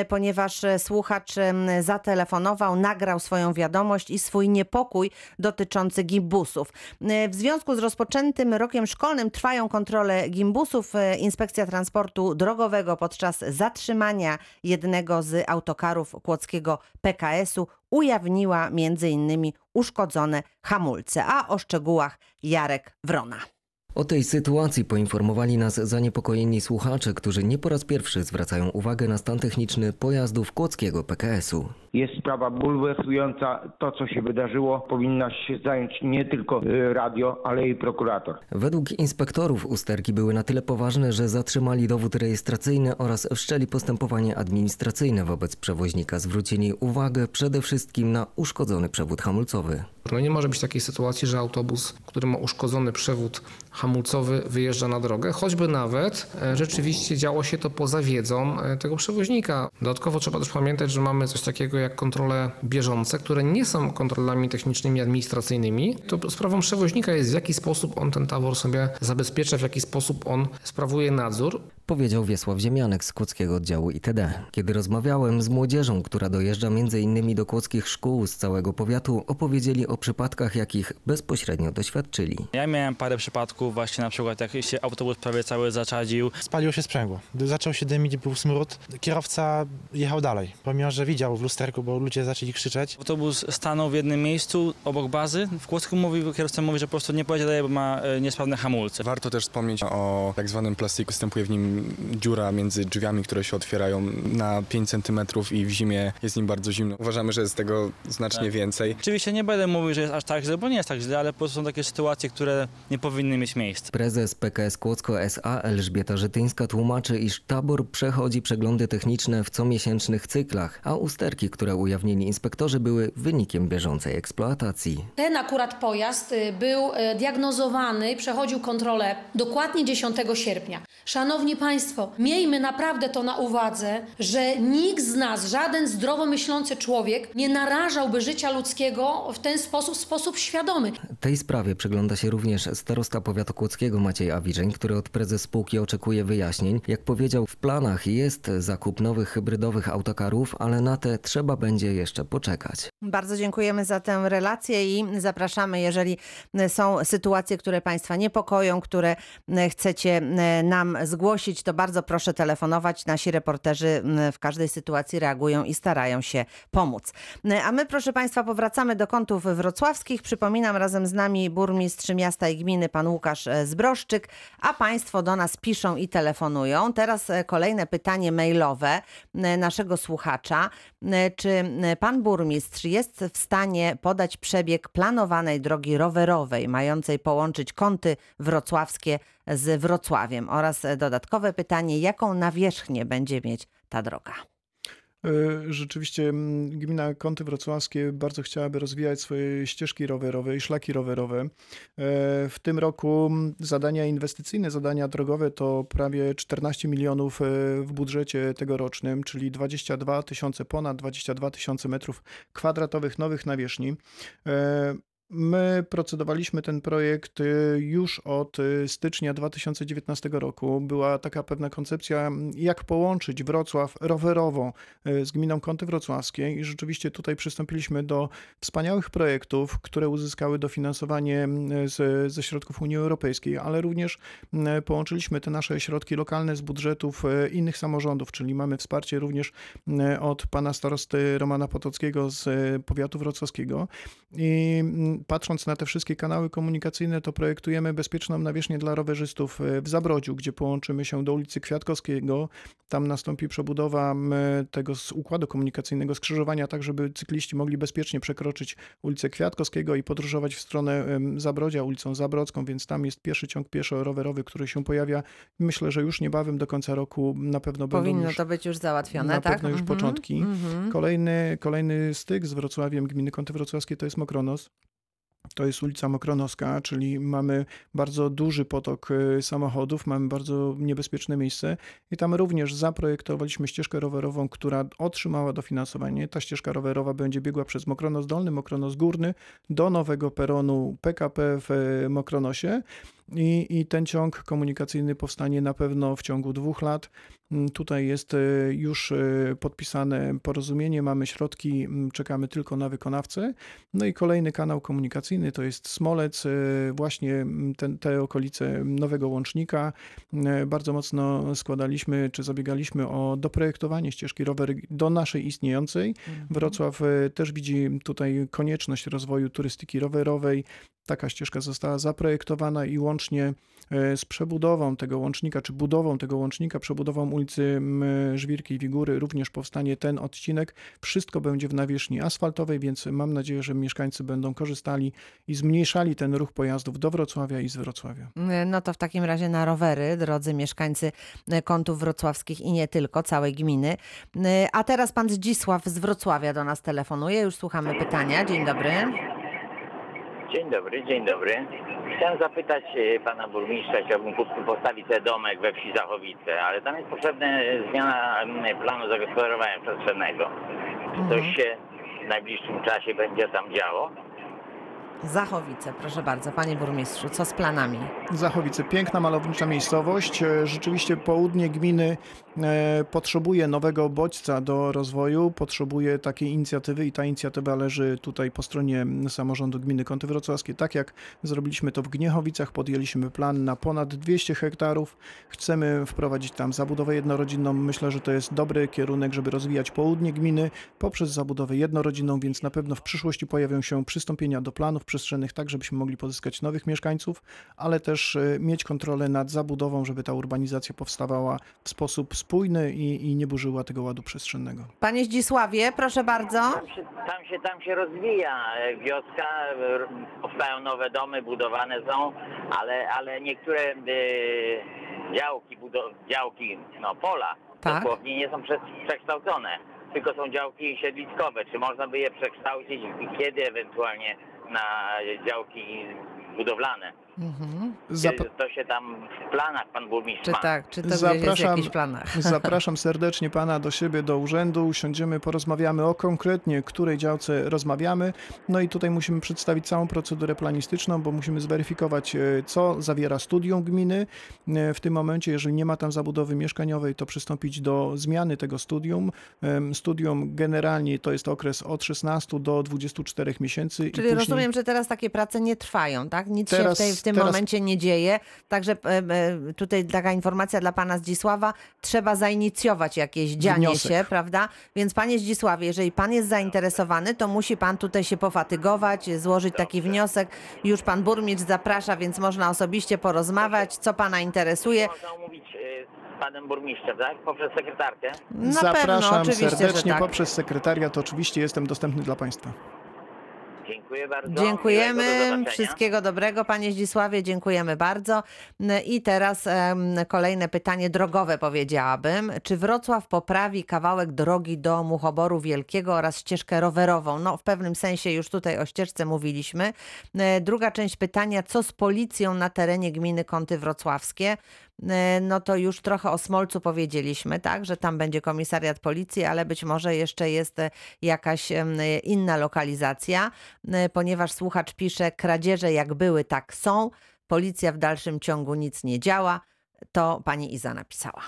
ponieważ e, słuchacz zatelefonował, nagrał swoją wiadomość i swój niepokój dotyczący gimbusów. E, W związku z rozpoczętym rokiem szkolnym trwają kontrole gimbusów. E, Inspekcja Transportu Drogowego podczas zatrzymania jednego z autokarów kłodzkiego PKS-u ujawniła m.in. uszkodzone hamulce. A o szczegółach Jarek Wrona. O tej sytuacji poinformowali nas zaniepokojeni słuchacze, którzy nie po raz pierwszy zwracają uwagę na stan techniczny pojazdów kłodzkiego PKS-u. Jest sprawa bulwersująca. To, co się wydarzyło, powinna się zająć nie tylko y, radio, ale i prokurator. Według inspektorów usterki były na tyle poważne, że zatrzymali dowód rejestracyjny oraz wszczęli postępowanie administracyjne wobec przewoźnika. Zwrócili uwagę przede wszystkim na uszkodzony przewód hamulcowy. No nie może być takiej sytuacji, że autobus, który ma uszkodzony przewód hamulcowy, wyjeżdża na drogę, choćby nawet e, rzeczywiście działo się to poza wiedzą e, tego przewoźnika. Dodatkowo trzeba też pamiętać, że mamy coś takiego jak kontrole bieżące, które nie są kontrolami technicznymi, administracyjnymi. To sprawą przewoźnika jest w jaki sposób on ten tabor sobie zabezpiecza, w jaki sposób on sprawuje nadzór. Powiedział Wiesław Ziemianek z Kłodzkiego Oddziału ITD. Kiedy rozmawiałem z młodzieżą, która dojeżdża m.in. do kłodzkich szkół z całego powiatu, opowiedzieli o przypadkach, jakich bezpośrednio doświadczyli. Ja miałem parę przypadków właśnie na przykład jak się autobus prawie cały zaczadził. Spaliło się sprzęgło. Gdy zaczął się dymić, był smród, kierowca jechał dalej, pomimo że widział w lusterku, bo ludzie zaczęli krzyczeć. Autobus stanął w jednym miejscu obok bazy. W Kłodzku mówi, kierowca mówi, że po prostu nie pojedzie dalej, bo ma e, niesprawne hamulce. Warto też wspomnieć o tak zwanym plastiku. Występuje w nim dziura między drzwiami, które się otwierają na 5 cm i w zimie jest nim bardzo zimno. Uważamy, że jest tego znacznie Tak. więcej. Oczywiście nie będę mówił, że jest aż tak źle, bo nie jest tak źle, ale po prostu są takie sytuacje, które nie powinny mieć miejsca. Prezes PKS Kłodzko SA Elżbieta Żytyńska tłumaczy, iż tabor przechodzi przeglądy techniczne w comiesięcznych cyklach, a usterki, które ujawnili inspektorzy, były wynikiem bieżącej eksploatacji. Ten akurat pojazd y, był y, diagnozowany, przechodził kontrolę dokładnie 10 sierpnia. Szanowni Państwo, miejmy naprawdę to na uwadze, że nikt z nas, żaden zdrowo myślący człowiek nie narażałby życia ludzkiego w ten sposób, w sposób świadomy. Tej sprawie przygląda się również starosta powiatu kłodzkiego Maciej Awiżeń, który od prezes spółki oczekuje wyjaśnień. Jak powiedział, w planach jest zakup nowych hybrydowych autokarów, ale na te trzeba będzie jeszcze poczekać. Bardzo dziękujemy za tę relację i zapraszamy, jeżeli są sytuacje, które Państwa niepokoją, które chcecie nam zgłosić, to bardzo proszę telefonować. Nasi reporterzy w każdej sytuacji reagują i starają się pomóc. A my, proszę Państwa, powracamy do kątów wrocławskich. Przypominam, razem z nami burmistrz miasta i gminy, pan Łukasz Zbroszczyk, a Państwo do nas piszą i telefonują. Teraz kolejne pytanie mailowe naszego słuchacza. Czy pan burmistrz jest w stanie podać przebieg planowanej drogi rowerowej, mającej połączyć kąty wrocławskie z Wrocławiem? Oraz dodatkowe pytanie, jaką nawierzchnię będzie mieć ta droga? Rzeczywiście gmina Kąty Wrocławskie bardzo chciałaby rozwijać swoje ścieżki rowerowe i szlaki rowerowe. W tym roku zadania inwestycyjne, zadania drogowe to prawie 14 milionów w budżecie tegorocznym, czyli 22 tysiące, ponad 22 tysiące metrów kwadratowych nowych nawierzchni. My procedowaliśmy ten projekt już od stycznia 2019 roku. Była taka pewna koncepcja, jak połączyć Wrocław rowerowo z gminą Kąty Wrocławskie i rzeczywiście tutaj przystąpiliśmy do wspaniałych projektów, które uzyskały dofinansowanie z, ze środków Unii Europejskiej, ale również połączyliśmy te nasze środki lokalne z budżetów innych samorządów, czyli mamy wsparcie również od pana starosty Romana Potockiego z powiatu wrocławskiego i patrząc na te wszystkie kanały komunikacyjne, to projektujemy bezpieczną nawierzchnię dla rowerzystów w Zabrodziu, gdzie połączymy się do ulicy Kwiatkowskiego. Tam nastąpi przebudowa tego układu komunikacyjnego, skrzyżowania, tak żeby cykliści mogli bezpiecznie przekroczyć ulicę Kwiatkowskiego i podróżować w stronę Zabrodzia, ulicą Zabrodzką, więc tam jest pierwszy ciąg pieszo-rowerowy, który się pojawia. Myślę, że już niebawem do końca roku na pewno Powinno będą już, to być już załatwione, na tak? pewno już Mhm, początki. mhm. Kolejny, kolejny styk z Wrocławiem gminy Kąty Wrocławskie to jest Mokronos. To jest ulica Mokronowska, czyli mamy bardzo duży potok y, samochodów, mamy bardzo niebezpieczne miejsce i tam również zaprojektowaliśmy ścieżkę rowerową, która otrzymała dofinansowanie. Ta ścieżka rowerowa będzie biegła przez Mokronos Dolny, Mokronos Górny do nowego peronu PKP w y, Mokronosie. I, I ten ciąg komunikacyjny powstanie na pewno w ciągu dwóch lat. Mm, Tutaj jest y, już y, podpisane porozumienie, mamy środki, mm, czekamy tylko na wykonawcę. No i kolejny kanał komunikacyjny to jest Smolec, y, właśnie mm, ten, te okolice nowego łącznika. Bardzo mocno składaliśmy czy zabiegaliśmy o doprojektowanie ścieżki rower do naszej istniejącej. Wrocław y, też widzi tutaj konieczność rozwoju turystyki rowerowej. Taka ścieżka została zaprojektowana i łącznie e, z przebudową tego łącznika, czy budową tego łącznika, przebudową ulicy Żwirki i Wigury również powstanie ten odcinek. Wszystko będzie w nawierzchni asfaltowej, więc mam nadzieję, że mieszkańcy będą korzystali i zmniejszali ten ruch pojazdów do Wrocławia i z Wrocławia. No to w takim razie na rowery, drodzy mieszkańcy e, kątów wrocławskich i nie tylko, całej gminy. E, A teraz pan Zdzisław z Wrocławia do nas telefonuje. Już słuchamy pytania. Dzień dobry. Dzień dobry, dzień dobry. Chciałem zapytać e, pana burmistrza, chciałbym kup- postawić sobie domek we wsi Zachowice, ale tam jest potrzebna e, zmiana m, planu zagospodarowania przestrzennego. Czy coś się w najbliższym czasie będzie tam działo? Zachowice, proszę bardzo. Panie burmistrzu, co z planami? Zachowice, piękna, malownicza miejscowość. E, Rzeczywiście południe gminy potrzebuje nowego bodźca do rozwoju, potrzebuje takiej inicjatywy i ta inicjatywa leży tutaj po stronie samorządu gminy Kąty Wrocławskie. Tak jak zrobiliśmy to w Gniechowicach, podjęliśmy plan na ponad 200 hektarów. Chcemy wprowadzić tam zabudowę jednorodzinną. Myślę, że to jest dobry kierunek, żeby rozwijać południe gminy poprzez zabudowę jednorodzinną, więc na pewno w przyszłości pojawią się przystąpienia do planów przestrzennych, tak żebyśmy mogli pozyskać nowych mieszkańców, ale też e, mieć kontrolę nad zabudową, żeby ta urbanizacja powstawała w sposób spójny i, i nie burzyła tego ładu przestrzennego. Panie Zdzisławie, proszę bardzo. Tam się, tam się, tam się rozwija e, wioska, r- powstają nowe domy, budowane są, ale, ale niektóre e, działki, budo, działki, no pola, Tak. dosłownie nie są prze, przekształcone, tylko są działki siedliskowe. Czy można by je przekształcić i kiedy ewentualnie na działki budowlane? Mhm. Zap- Czy to się tam w planach pan burmistrz Czy ma? tak, czy to gdzieś jest w jakichś planach? zapraszam serdecznie pana do siebie, do urzędu. Usiądziemy, porozmawiamy o konkretnie, której działce rozmawiamy. No i tutaj musimy przedstawić całą procedurę planistyczną, bo musimy zweryfikować, e, co zawiera studium gminy. E, W tym momencie, jeżeli nie ma tam zabudowy mieszkaniowej, to przystąpić do zmiany tego studium. Studium generalnie to jest okres od 16 do 24 miesięcy. i Czyli później... rozumiem, że teraz takie prace nie trwają, tak? Nic Teraz- się w, tej, w tym teraz- momencie nie dzieje. Także e, e, tutaj taka informacja dla pana Zdzisława. Trzeba zainicjować jakieś dzianie Wniosek. się, prawda? Więc panie Zdzisławie, jeżeli pan jest zainteresowany, to musi pan tutaj się pofatygować, złożyć taki wniosek. Już pan burmistrz zaprasza, więc można osobiście porozmawiać, co pana interesuje. Z panem burmistrzem, tak? Poprzez sekretarkę? Na Zapraszam pewno, oczywiście, serdecznie że tak. poprzez sekretariat. Oczywiście jestem dostępny dla państwa. Dziękuję bardzo. Do Dziękujemy. zobaczenia. Wszystkiego dobrego, panie Zdzisławie. Dziękujemy bardzo. I teraz em, kolejne pytanie drogowe powiedziałabym. Czy Wrocław poprawi kawałek drogi do Muchoboru Wielkiego oraz ścieżkę rowerową? No w pewnym sensie już tutaj o ścieżce mówiliśmy. Druga część pytania. Co z policją na terenie gminy Kąty Wrocławskie? E, No to już trochę o Smolcu powiedzieliśmy, tak, że tam będzie komisariat policji, ale być może jeszcze jest e, jakaś em, inna lokalizacja, e, ponieważ słuchacz pisze, kradzieże jak były, tak są, policja w dalszym ciągu nic nie działa, to pani Iza napisała.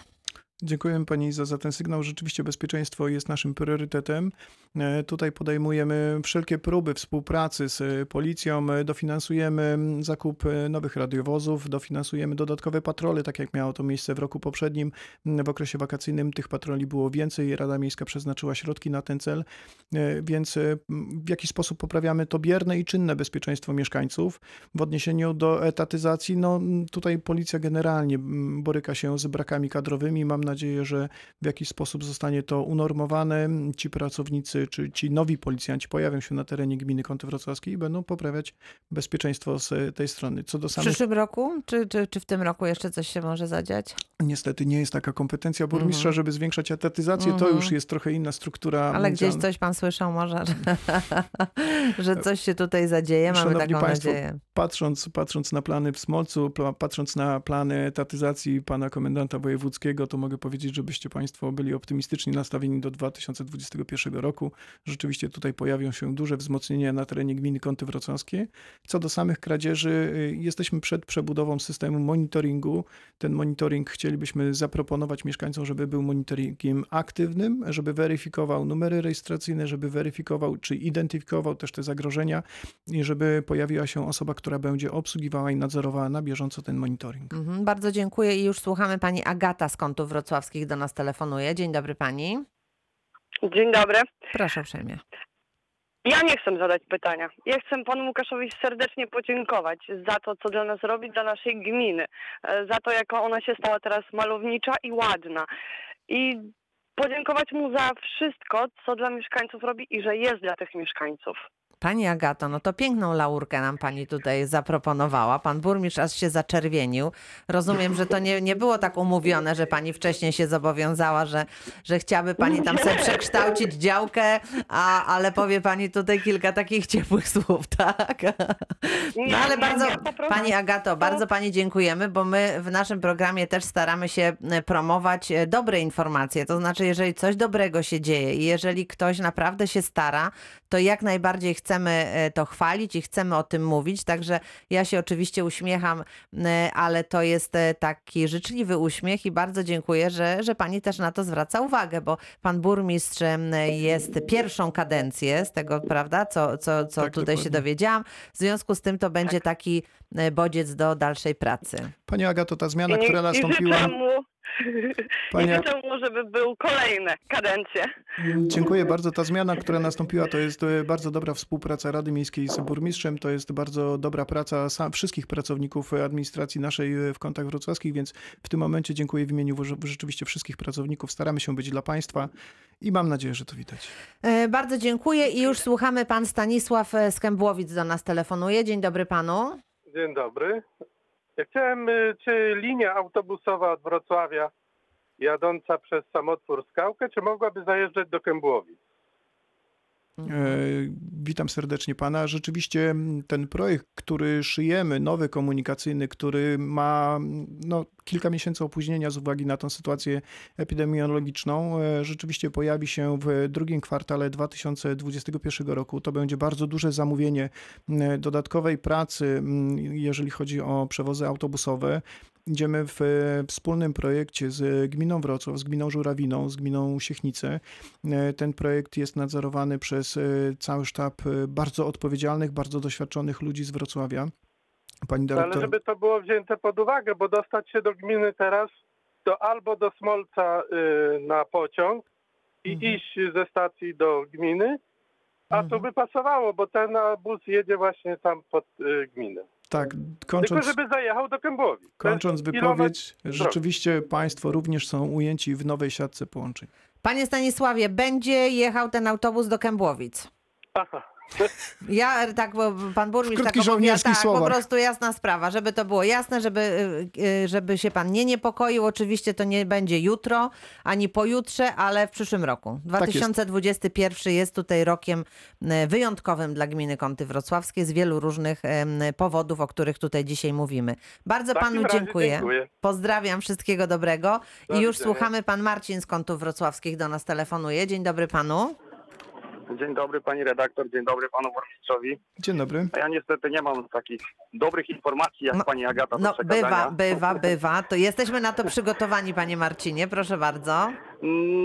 Dziękujemy Pani za ten sygnał. Rzeczywiście bezpieczeństwo jest naszym priorytetem. E, Tutaj podejmujemy wszelkie próby współpracy z e, policją, e, dofinansujemy zakup nowych radiowozów, dofinansujemy dodatkowe patrole, tak jak miało to miejsce w roku poprzednim. W okresie wakacyjnym tych patroli było więcej, Rada Miejska przeznaczyła środki na ten cel, więc w jaki sposób poprawiamy to bierne i czynne bezpieczeństwo mieszkańców. W odniesieniu do etatyzacji, no tutaj policja generalnie boryka się z brakami kadrowymi. Mam nadzieję, że w jakiś sposób zostanie to unormowane. Ci pracownicy, czy ci nowi policjanci pojawią się na terenie gminy Kąty Wrocławskiej i będą poprawiać bezpieczeństwo z tej strony. Co do W samych przyszłym roku, czy, czy, czy w tym roku jeszcze coś się może zadziać? Niestety nie jest taka kompetencja burmistrza, Mhm. żeby zwiększać etatyzację. To Mhm. już jest trochę inna struktura. Ale gdzieś coś pan słyszał może, że, że coś się tutaj zadzieje, mamy Szanowni taką Państwo, nadzieję. Patrząc, patrząc na plany w Smolcu, patrząc na plany etatyzacji pana komendanta wojewódzkiego, to mogę powiedzieć, żebyście Państwo byli optymistycznie nastawieni do 2021 roku. Rzeczywiście tutaj pojawią się duże wzmocnienia na terenie gminy Kąty Wrocławskie. Co do samych kradzieży, y, jesteśmy przed przebudową systemu monitoringu. Ten monitoring chcielibyśmy zaproponować mieszkańcom, żeby był monitoringiem aktywnym, żeby weryfikował numery rejestracyjne, żeby weryfikował czy identyfikował też te zagrożenia i żeby pojawiła się osoba, która będzie obsługiwała i nadzorowała na bieżąco ten monitoring. Mhm, bardzo dziękuję i już słuchamy pani Agata z kątów wrocławskich do nas telefonuje. Dzień dobry pani. Dzień dobry. Proszę uprzejmie. Ja nie chcę zadać pytania. Ja chcę panu Łukaszowi serdecznie podziękować za to, co dla nas robi, dla naszej gminy. E, Za to, jaka ona się stała teraz malownicza i ładna. I podziękować mu za wszystko, co dla mieszkańców robi i że jest dla tych mieszkańców. Pani Agato, no to piękną laurkę nam pani tutaj zaproponowała. Pan burmistrz aż się zaczerwienił. Rozumiem, że to nie, nie było tak umówione, że pani wcześniej się zobowiązała, że, że chciałaby pani tam sobie przekształcić działkę, a, ale powie pani tutaj kilka takich ciepłych słów, tak? No ale bardzo, pani Agato, bardzo pani dziękujemy, bo my w naszym programie też staramy się promować e, dobre informacje. To znaczy, jeżeli coś dobrego się dzieje i jeżeli ktoś naprawdę się stara, to jak najbardziej chcemy chcemy e, to chwalić i chcemy o tym mówić, także ja się oczywiście uśmiecham, e, ale to jest e, taki życzliwy uśmiech i bardzo dziękuję, że, że pani też na to zwraca uwagę, bo pan burmistrz jest pierwszą kadencję z tego, prawda, co, co, co Tak, tutaj się dokładnie. dowiedziałam. W związku z tym to będzie taki e, bodziec do dalszej pracy. Pani Agato, ta zmiana, I, która I nastąpiła... Pani- i życzę mu, żeby był kolejne kadencje. Dziękuję bardzo. Ta zmiana, która nastąpiła, to jest e, bardzo dobra współpraca Rady Miejskiej z burmistrzem. To jest bardzo dobra praca sam, wszystkich pracowników administracji naszej e, w kątach wrocławskich, więc w tym momencie dziękuję w imieniu rzeczywiście wszystkich pracowników. Staramy się być dla Państwa i mam nadzieję, że to widać. E, Bardzo dziękuję i już słuchamy. Pan Stanisław z Kębłowic do nas telefonuje. Dzień dobry panu. Dzień dobry. Chciałem, y, czy linia autobusowa od Wrocławia jadąca przez samotwór Skałkę, czy mogłaby zajeżdżać do Kębłowic? E, Witam serdecznie pana. Rzeczywiście m, ten projekt, który szyjemy, nowy komunikacyjny, który ma m, no, kilka miesięcy opóźnienia z uwagi na tą sytuację epidemiologiczną, e, rzeczywiście pojawi się w drugim kwartale 2021 roku. To będzie bardzo duże zamówienie m, dodatkowej pracy, jeżeli chodzi o przewozy autobusowe. Idziemy w e, wspólnym projekcie z gminą Wrocław, z gminą Żurawiną, z gminą Siechnice. E, Ten projekt jest nadzorowany przez e, cały sztab e, bardzo odpowiedzialnych, bardzo doświadczonych ludzi z Wrocławia. Pani Ale dyrektor. żeby to było wzięte pod uwagę, bo dostać się do gminy teraz, to albo do Smolca y, na pociąg i Mhm. iść ze stacji do gminy, a to by pasowało, bo ten bus jedzie właśnie tam pod y, gminę. Tak, Tylko kończąc, żeby zajechał do jest kończąc wypowiedź, drogi. rzeczywiście Państwo również są ujęci w nowej siatce połączeń. Panie Stanisławie, będzie jechał ten autobus do Kębłowic. Aha. Ja tak, bo pan burmistrz tak opowiada, tak, po prostu jasna sprawa, żeby to było jasne, żeby, y, y, żeby się pan nie niepokoił. Oczywiście to nie będzie jutro, ani pojutrze, ale w przyszłym roku. Tak jest. 2021 jest tutaj rokiem y, wyjątkowym dla gminy Kąty Wrocławskie z wielu różnych powodów, o których tutaj dzisiaj mówimy. Bardzo panu dziękuję. dziękuję. Pozdrawiam, wszystkiego dobrego. Do I już widzenia. słuchamy, pan Marcin z Kątów Wrocławskich do nas telefonuje. Dzień dobry panu. Dzień dobry pani redaktor, dzień dobry panu burmistrzowi. Dzień dobry. A ja niestety nie mam takich dobrych informacji jak pani Agata No bywa, bywa, bywa. To jesteśmy na to przygotowani, panie Marcinie. Proszę bardzo.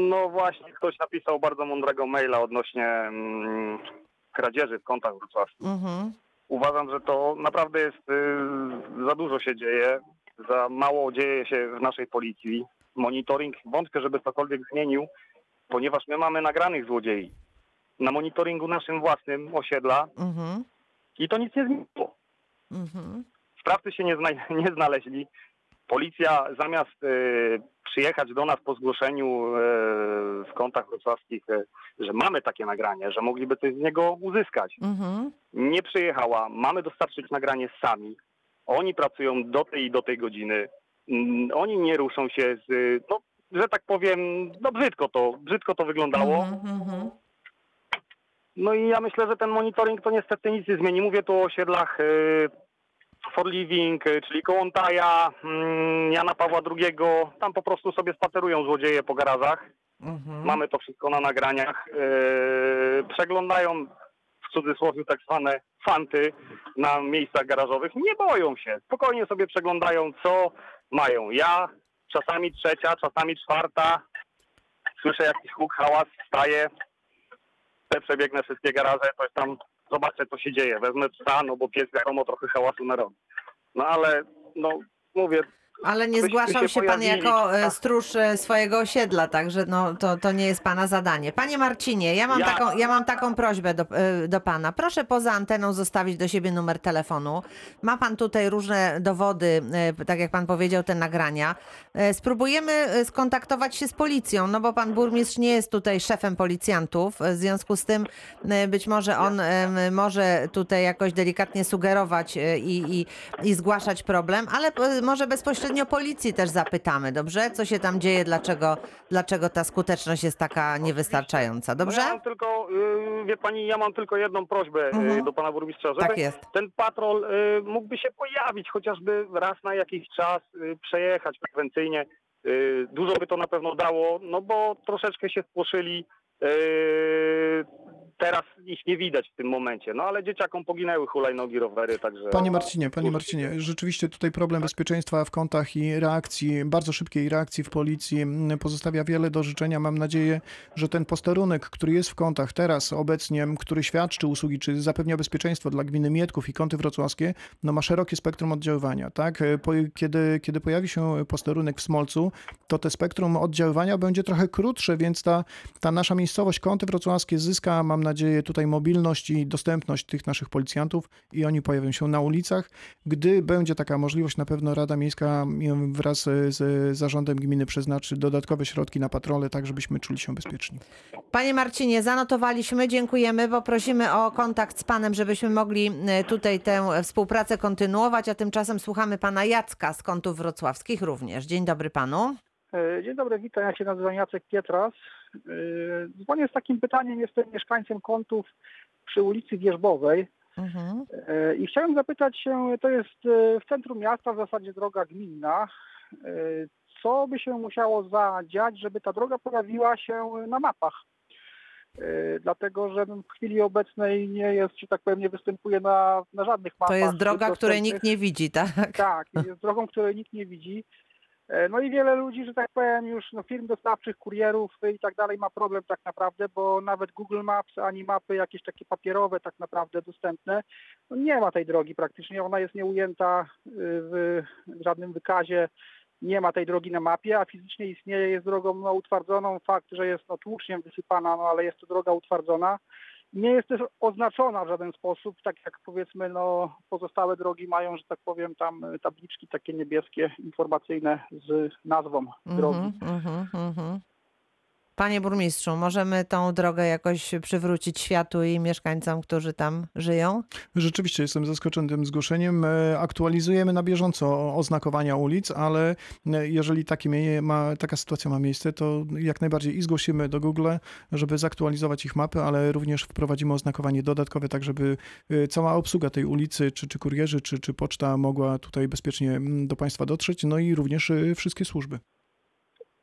No właśnie, ktoś napisał bardzo mądrego maila odnośnie mm, kradzieży w kontach wrocławskich. Mhm. Uważam, że to naprawdę jest, y, za dużo się dzieje, za mało dzieje się w naszej policji. Monitoring, wątpię, żeby cokolwiek zmienił, ponieważ my mamy nagranych złodziei na monitoringu naszym własnym osiedla Mhm. i to nic nie zmieniło. Mhm. Sprawcy się nie, zna, nie znaleźli. Policja zamiast e, przyjechać do nas po zgłoszeniu e, w kątach wrocławskich, e, że mamy takie nagranie, że mogliby coś z niego uzyskać, Mhm. nie przyjechała. Mamy dostarczyć nagranie sami. Oni pracują do tej i do tej godziny. Mm, Oni nie ruszą się z, no, że tak powiem, no brzydko to, brzydko to wyglądało. Mhm. No i ja myślę, że ten monitoring to niestety nic nie zmieni. Mówię tu o osiedlach y, For Living, y, czyli Kołątaja, mm, Jana Pawła II. Tam po prostu sobie spacerują złodzieje po garażach. Mhm. Mamy to wszystko na nagraniach. Y, przeglądają w cudzysłowie tak zwane fanty na miejscach garażowych. Nie boją się. Spokojnie sobie przeglądają, co mają. Ja czasami trzecia, czasami czwarta. Słyszę jakiś huk, hałas, wstaję, przebiegnę wszystkie garaże, coś tam zobaczę, co się dzieje. Wezmę psa, no bo pies wiadomo trochę hałasu narobi. No ale, no mówię... Ale nie zgłaszał się pan pojawili. jako e, stróż e, swojego osiedla, także no, to, to nie jest pana zadanie. Panie Marcinie, ja mam, Ja- taką, ja mam taką prośbę do, e, do pana. Proszę poza anteną zostawić do siebie numer telefonu. Ma pan tutaj różne dowody, tak jak pan powiedział, te nagrania. Spróbujemy skontaktować się z policją, no bo pan burmistrz nie jest tutaj szefem policjantów. W związku z tym być może on może tutaj jakoś delikatnie sugerować i, i, i zgłaszać problem, ale może bezpośrednio policji też zapytamy, dobrze? Co się tam dzieje, dlaczego, dlaczego ta skuteczność jest taka niewystarczająca, No dobrze? ja mam tylko, y, wie pani, ja mam tylko jedną prośbę y, Mhm. do pana burmistrza, żeby Tak jest. ten patrol y, mógłby się pojawić chociażby raz na jakiś czas, y, przejechać frekwencyjnie. Y, Dużo by to na pewno dało, no bo troszeczkę się spłoszyli. Y, teraz ich nie widać w tym momencie. No ale dzieciakom poginęły hulajnogi, rowery, także... Panie Marcinie, panie Marcinie, rzeczywiście tutaj problem bezpieczeństwa w kątach i reakcji, bardzo szybkiej reakcji w policji pozostawia wiele do życzenia. Mam nadzieję, że ten posterunek, który jest w kątach teraz obecnie, który świadczy usługi, czy zapewnia bezpieczeństwo dla gminy Mietków i kąty wrocławskie, no ma szerokie spektrum oddziaływania, tak? E, kiedy, kiedy pojawi się posterunek w Smolcu, to te spektrum oddziaływania będzie trochę krótsze, więc ta, ta nasza miejscowość, kąty wrocławskie zyska, mam nadzieję, tutaj mobilność i dostępność tych naszych policjantów i oni pojawią się na ulicach. Gdy będzie taka możliwość, na pewno Rada Miejska wraz z zarządem gminy przeznaczy dodatkowe środki na patrole, tak żebyśmy czuli się bezpieczni. Panie Marcinie, zanotowaliśmy, dziękujemy, bo prosimy o kontakt z panem, żebyśmy mogli e, tutaj tę współpracę kontynuować, a tymczasem słuchamy pana Jacka z kątów wrocławskich również. Dzień dobry panu. E, Dzień dobry, witam. Ja się nazywam Jacek Pietras. Dzwonię z takim pytaniem. Jestem mieszkańcem kątów przy ulicy Wierzbowej Mhm. E, i chciałem zapytać się, to jest e, w centrum miasta, w zasadzie droga gminna. Co by się musiało zadziać, żeby ta droga pojawiła się na mapach? Dlatego, że w chwili obecnej nie jest, że tak powiem, nie występuje na, na żadnych mapach. To jest droga, której nikt nie widzi, tak? Tak, jest drogą, której nikt nie widzi. E, No i wiele ludzi, że tak powiem, już no, firm dostawczych, kurierów i tak dalej ma problem tak naprawdę, bo nawet Google Maps ani mapy jakieś takie papierowe tak naprawdę dostępne, no nie ma tej drogi praktycznie, ona jest nieujęta y, w żadnym wykazie, nie ma tej drogi na mapie, a fizycznie istnieje, jest drogą no, utwardzoną, fakt, że jest no, tłuczniem wysypana, no ale jest to droga utwardzona. Nie jest też oznaczona w żaden sposób, tak jak powiedzmy no, pozostałe drogi mają, że tak powiem, tam y, tabliczki takie niebieskie, informacyjne z nazwą drogi. Mhm, mhm, mhm. Panie burmistrzu, możemy tą drogę jakoś przywrócić światu i mieszkańcom, którzy tam żyją? Rzeczywiście jestem zaskoczony tym zgłoszeniem. E, Aktualizujemy na bieżąco oznakowania ulic, ale e, jeżeli ma, taka sytuacja ma miejsce, to jak najbardziej i zgłosimy do Google, żeby zaktualizować ich mapy, ale również wprowadzimy oznakowanie dodatkowe, tak żeby e, cała obsługa tej ulicy, czy, czy kurierzy, czy, czy poczta mogła tutaj bezpiecznie mm, do Państwa dotrzeć, no i również wszystkie służby.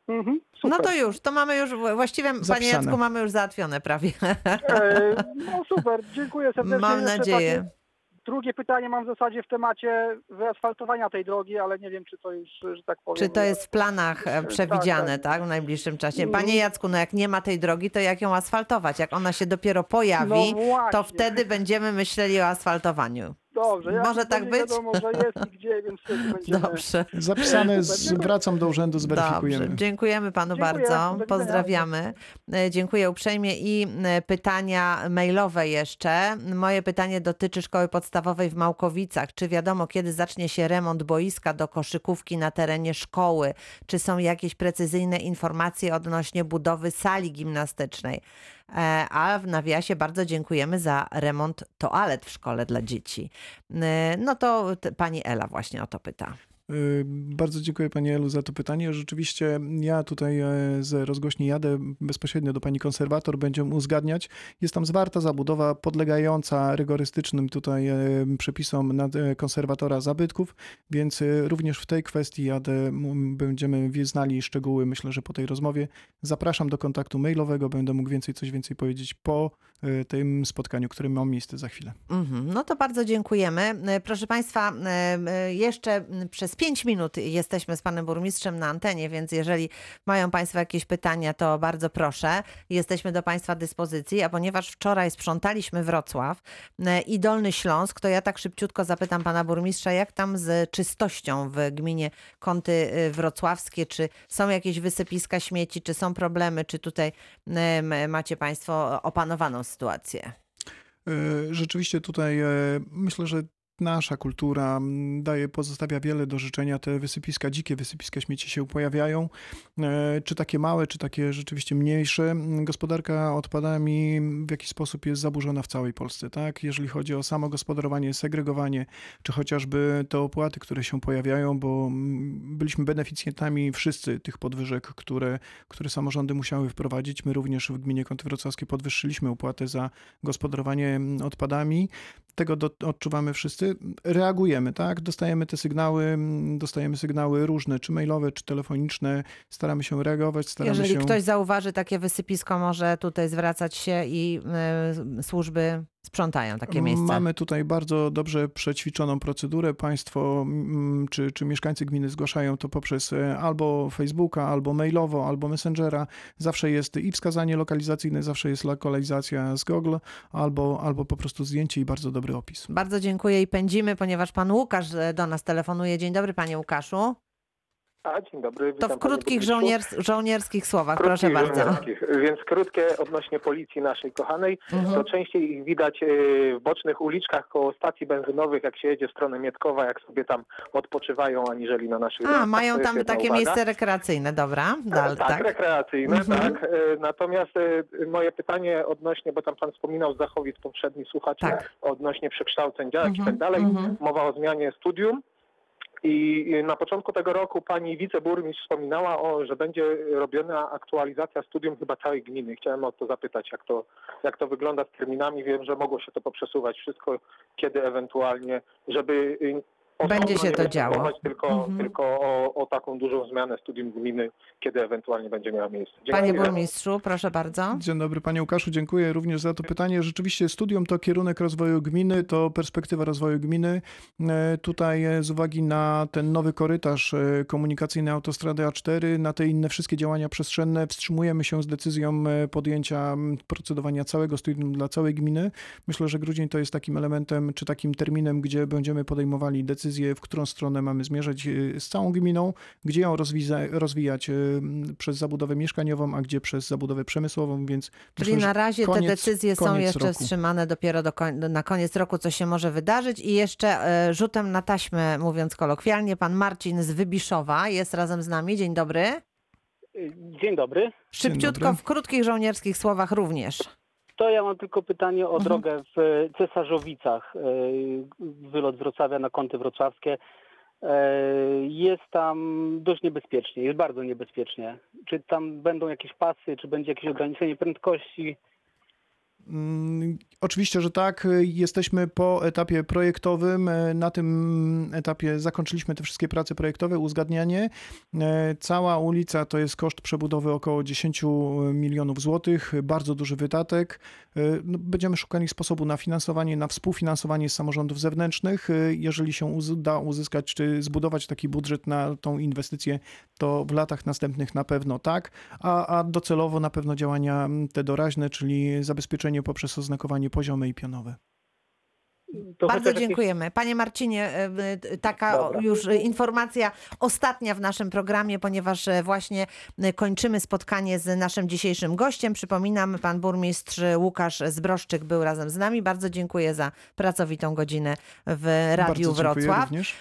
Mhm, No to już, to mamy już, właściwie panie Zapisane. Jacku, mamy już załatwione prawie. E, No super, dziękuję serdecznie. Mam Jeszcze nadzieję. takie Drugie pytanie mam w zasadzie w temacie wyasfaltowania tej drogi, ale nie wiem, czy to już, że tak powiem... Czy to jest w planach e, przewidziane, tak, w najbliższym czasie? Panie Jacku, no jak nie ma tej drogi, to jak ją asfaltować? Jak ona się dopiero pojawi, No to wtedy będziemy myśleli o asfaltowaniu. Dobrze, ja Może tak nie być? wiadomo, że jest i gdzie, więc wtedy będziemy... Dobrze. Zapisane, z, wracam do urzędu, zweryfikujemy. Dobrze, dziękujemy panu Dziękuję, bardzo. Pozdrawiamy. E, Dziękuję uprzejmie i e, pytania mailowe jeszcze. Moje pytanie dotyczy szkoły podstawowej w Małkowicach. Czy wiadomo, kiedy zacznie się remont boiska do koszykówki na terenie szkoły? Czy są jakieś precyzyjne informacje odnośnie budowy sali gimnastycznej? E, A w nawiasie bardzo dziękujemy za remont toalet w szkole dla dzieci. E, No to pani Ela właśnie o to pyta. Y, Bardzo dziękuję Pani Elu za to pytanie. Rzeczywiście ja tutaj e, z rozgłośni jadę bezpośrednio do Pani konserwator, będziemy uzgadniać. Jest tam zwarta zabudowa podlegająca rygorystycznym tutaj e, przepisom e, konserwatora zabytków, więc również w tej kwestii jadę, będziemy znali szczegóły, myślę, że po tej rozmowie. Zapraszam do kontaktu mailowego, będę mógł więcej, coś więcej powiedzieć po tym spotkaniu, które ma miejsce za chwilę. Mhm, No to bardzo dziękujemy. Proszę Państwa, jeszcze przez 5 minut jesteśmy z Panem Burmistrzem na antenie, więc jeżeli mają Państwo jakieś pytania, to bardzo proszę. Jesteśmy do Państwa dyspozycji, a ponieważ wczoraj sprzątaliśmy Wrocław e, i Dolny Śląsk, to ja tak szybciutko zapytam Pana Burmistrza, jak tam z czystością w gminie Kąty e, Wrocławskie, czy są jakieś wysypiska śmieci, czy są problemy, czy tutaj e, macie Państwo opanowaną sytuację? Rzeczywiście tutaj myślę, że nasza kultura mm, daje, pozostawia wiele do życzenia. Te wysypiska, dzikie wysypiska śmieci się pojawiają. E, Czy takie małe, czy takie rzeczywiście mniejsze. Mm, Gospodarka odpadami w jakiś sposób jest zaburzona w całej Polsce, tak? Jeżeli chodzi o samo gospodarowanie, segregowanie, czy chociażby te opłaty, które się pojawiają, bo mm, byliśmy beneficjentami wszyscy tych podwyżek, które, które samorządy musiały wprowadzić. My również w gminie Kąty Wrocławskie podwyższyliśmy opłatę za gospodarowanie odpadami. Tego do, odczuwamy wszyscy. Reagujemy, tak? Dostajemy te sygnały, dostajemy sygnały różne, czy mailowe, czy telefoniczne. Staramy się reagować, staramy Jeżeli się... ktoś zauważy takie wysypisko, może tutaj zwracać się i y, służby sprzątają takie miejsca. Mamy tutaj bardzo dobrze przećwiczoną procedurę. Państwo mm, czy, czy mieszkańcy gminy zgłaszają to poprzez e, albo Facebooka, albo mailowo, albo Messengera. Zawsze jest i wskazanie lokalizacyjne, zawsze jest lokalizacja z Google, albo, albo po prostu zdjęcie i bardzo dobry opis. Bardzo dziękuję i pędzimy, ponieważ pan Łukasz e, do nas telefonuje. Dzień dobry, panie Łukaszu. A, dzień dobry. To w krótkich żołniers- żołnierskich słowach, Krótkich proszę bardzo. żołnierskich. Więc krótkie odnośnie policji naszej kochanej. Mhm. To częściej ich widać e, w bocznych uliczkach koło stacji benzynowych, jak się jedzie w stronę Mietkowa, jak sobie tam odpoczywają, aniżeli na naszych A, mają tam takie uwaga. miejsce rekreacyjne, dobra. Dal, tak, tak. rekreacyjne, Mhm. tak. E, Natomiast e, moje pytanie odnośnie, bo tam pan wspominał Zachowic, poprzedni słuchacz, Tak. odnośnie przekształceń działek i Mhm, tak dalej. mhm. Mowa o zmianie studium. I na początku tego roku pani wiceburmistrz wspominała, o, że będzie robiona aktualizacja studium chyba całej gminy. Chciałem o to zapytać, jak to, jak to wygląda z terminami. Wiem, że mogło się to poprzesuwać wszystko, kiedy ewentualnie, żeby y, Będzie się to działo. Tylko, Mhm. tylko o, o taką dużą zmianę studium gminy, kiedy ewentualnie będzie miała miejsce. Panie Dziękuję. burmistrzu, proszę bardzo. Dzień dobry panie Łukaszu, dziękuję również za to pytanie. Rzeczywiście studium to kierunek rozwoju gminy, to perspektywa rozwoju gminy. E, Tutaj z uwagi na ten nowy korytarz e, komunikacyjny autostrady A4, na te inne wszystkie działania przestrzenne, wstrzymujemy się z decyzją e, podjęcia procedowania całego studium dla całej gminy. Myślę, że grudzień to jest takim elementem, czy takim terminem, gdzie będziemy podejmowali decyzję, w którą stronę mamy zmierzać e, z całą gminą, gdzie ją rozwijać m, przez zabudowę mieszkaniową, a gdzie przez zabudowę przemysłową, więc Czyli myślę, na razie te koniec- decyzje są jeszcze roku. wstrzymane dopiero do koń- na koniec roku, co się może wydarzyć. I jeszcze e, rzutem na taśmę, mówiąc kolokwialnie, pan Marcin z Wybiszowa jest razem z nami. Dzień dobry. Dzień dobry. Szybciutko, w krótkich żołnierskich słowach również. To ja mam tylko pytanie o Mhm. drogę w Cesarzowicach. e, Wylot z Wrocławia na kąty wrocławskie. E, Jest tam dość niebezpiecznie, jest bardzo niebezpiecznie. Czy tam będą jakieś pasy, czy będzie jakieś ograniczenie prędkości? Mm, Oczywiście, że tak. Jesteśmy po etapie projektowym. Na tym etapie zakończyliśmy te wszystkie prace projektowe, uzgadnianie. E, Cała ulica to jest koszt przebudowy około 10 milionów złotych, bardzo duży wydatek. E, no, Będziemy szukali sposobu na finansowanie, na współfinansowanie z samorządów zewnętrznych. E, Jeżeli się uda uzyskać czy zbudować taki budżet na tą inwestycję, to w latach następnych na pewno tak, a, a docelowo na pewno działania te doraźne, czyli zabezpieczenie poprzez oznakowanie poziome i pionowe. To Bardzo chociaż jakieś- dziękujemy. Panie Marcinie, e, taka Dobra. już informacja ostatnia w naszym programie, ponieważ e, właśnie kończymy spotkanie z naszym dzisiejszym gościem. Przypominam, pan burmistrz Łukasz Zbroszczyk był razem z nami. Bardzo dziękuję za pracowitą godzinę w Radiu Bardzo dziękuję Wrocław. również.